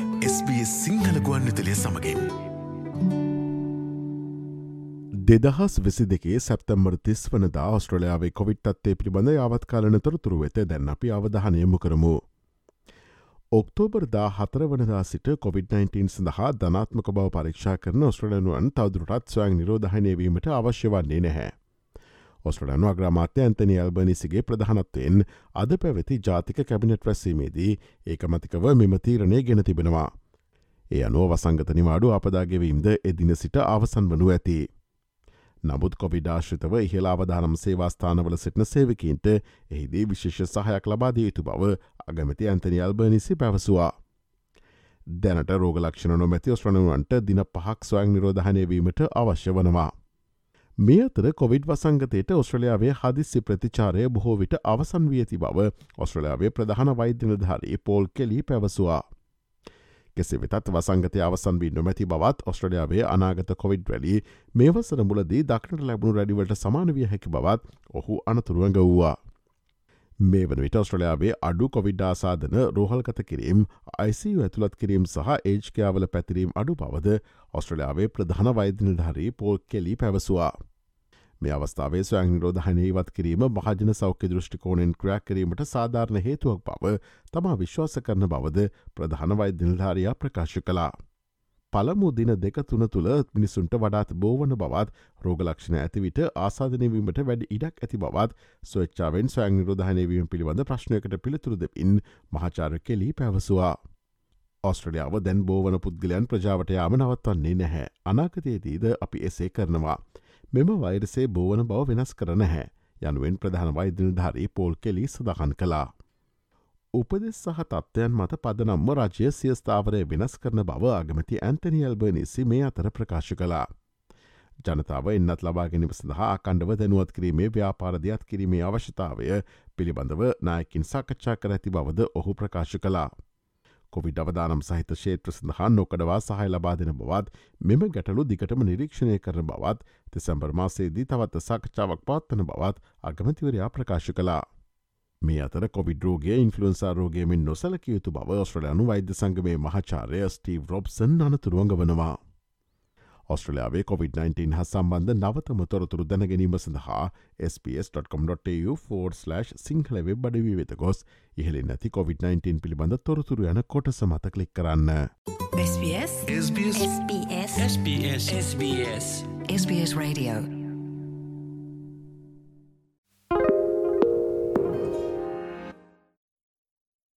SBS Sinhala ගුවන්විතලය සමඟින්. දෙදහස් විසි දෙකේ සැප්තම්බර් තිස් වනදා ඔස්ට්‍රලයාාවේ කොවිට් අත්තේ පිළිබඳ යාවත්කාලන තොරතුරු වෙත දැන් අපි අවධානයමු කරමු. ඔක්තෝබර් දා හතර වනදා සිට COොVID-19 සඳහා ධනාත්මක බව පරීක්ෂා කරන ඔස්ට්‍රලනුවන් තවදුරටත් ස්වයන් නිරෝධහනයවීමට අවශ්‍ය වන්නේ නැහැ. ඔස්ට්‍රලනු අග්‍රමාත්‍ය ඇන්තනි අල්බනිසිගේ ප්‍රධානත්වයෙන් අද පැවැති ජාතික කැබිනට් රැස්සීමේදී ඒකමතිකව මෙම තීරණය ගෙන තිබෙනවා. ඒ අනුව වසංගත නිවාඩු අපදාගෙවීම්ද එදින සිට අවසන් වනු ඇති. නමුත් කොවිඩාශ්‍රිතව ඉහලා අවධානම් සේවාස්ථානවල සිටින සේවකීන්ට එහිදී විශේෂ සහයක් ලබාදිය යුතු බව අගමති ඇන්තනි අල්බනිසි පැවසවා. දැනට රෝගලක්ෂණ නොමැති ඔස්්‍රණුවන්ට දින පහක් ස්වයං නිරෝධහනයවීමට අවශ්‍ය වනවා. මේ අතර කොවිඩ් වසංගතයට ඔස්ට්‍රලයාාවේ හදිස්සි ප්‍රතිචාරය බොහෝ විට අවසන් වී ඇති බව ඔස්ට්‍රලයාාවේ ප්‍රධාන වෛද්‍යනධාරී පෝල් කෙලි පැවසවා. කෙසි වෙතත් වසංගතය අවසන් වී නොමැති බවත් ඔස්ට්‍රලියාවේ අනාගත කොවිඩ් රැලි මේවසර මුලදී දක්නට ලැබුණු රැඩිවලට සමානවිය හැකි බවත් ඔහු අනතුරුවග වූවා. මේ වන විට ඔස්ට්‍රලයාාවේ අඩු කොවිඩ්ඩාසාධන රෝහල්කත කිරීම් ICU ඇතුළත් කිරීම් සහ ඒජ්කයාවල පැතිරීම් අඩු බවද ඔස්ට්‍රලයාාවේ ප්‍රධාන වෛද්‍යනිධාරී පෝල් කෙලි පැවසවා. මේ අවස්ථාවේ ස්වයං නිරෝධහනය ඉවත් කිරීම මහජන සෞඛ්‍ය දෘෂ්ටිකෝණෙන් ක්‍රයක් කිරීමට සාධාරණ හේතුවක් බව තමා විශ්වාස කරන බවද ප්‍රධාන වෛද්‍යනිධාරයා ප්‍රකාශ කලා. පළමු දින දෙක තුන තුළ මිනිසුන්ට වඩාත් බෝවන බවත් රෝගලක්ෂණ ඇතිවිට ආසාධනයවීමට වැඩ ඉඩක් ඇති බවත් ස්වච්චාවෙන් ස්වයං නිරෝධහනයවීම පිළිබඳ ප්‍රශ්නයකට පිළිතුරු දෙපින් මහාචාර කෙලී පැවසවා. ඔස්ට්‍රලියාව දැන් බෝවන පුද්ගලයන් ප්‍රජාවට යාම නවත්වන්නේ නැහැ අනාගතයේදීද අපි එසේ කරනවා. මෙම වෛරසේ බෝවන බව වෙනස් කර නැහැ යනුවෙන් ප්‍රධාන වෛද්‍යනිධාරී පෝල් කෙලි සඳහන් කලා. උපදෙස් සහ තත්ත්වයන් මත පදනම්ම රජය සියස්ථාවරය වෙනස් කරන බව අගමති ඇන්තනියල්බනිසි මේ අතර ප්‍රකාශ කලා. ජනතාව එන්නත් ලබාගෙනම සඳහා අකණ්ඩව දැනුවත් කිරීමේ ව්‍යාපාරධයක් කිරීමේ අවශ්‍යතාවය පිළිබඳව නායකින් සාකච්ඡා කර ඇති බවද ඔහු ප්‍රකාශ කලා. කොවිඩ අවදානම් සහිත ශේත්‍ර සඳහා නොකඩවා සහය ලබා දෙන බවත් මෙම ගැටලු දිගටම නිරීක්ෂණය කරන බවත් තෙසැම්බර් මාසේදී තවත් සාකච්ඡාවක් පාත්වන බවත් අගමතිවරයා ප්‍රකාශ කලා. මේ අතර කොවිඩරෝගේ ඉන්ෆලන්සාරෝගේමින් නොසලකයුතු බව ඔස්ට්‍රලයානු වෛද්‍ය සංගමේ මහාචාරය ස්ටීව් රොබ්සන් අනතුරුවන්ග වනවා. ඔස්ට්‍රලයාාවේ COොVID-19 හ සම්බන්ධ නවතම තොරතුරු දැනගැනීම සඳහා ps.com.tu4/ සිංහල වෙබ් අඩවී වෙත ගොස් ඉහලි නැති COොVID-19 පිළිබඳ තොරතුරු යන කොට සමත කලික් කරන්න. SBS SBS. SBS. SBS. SBS. SBS Radio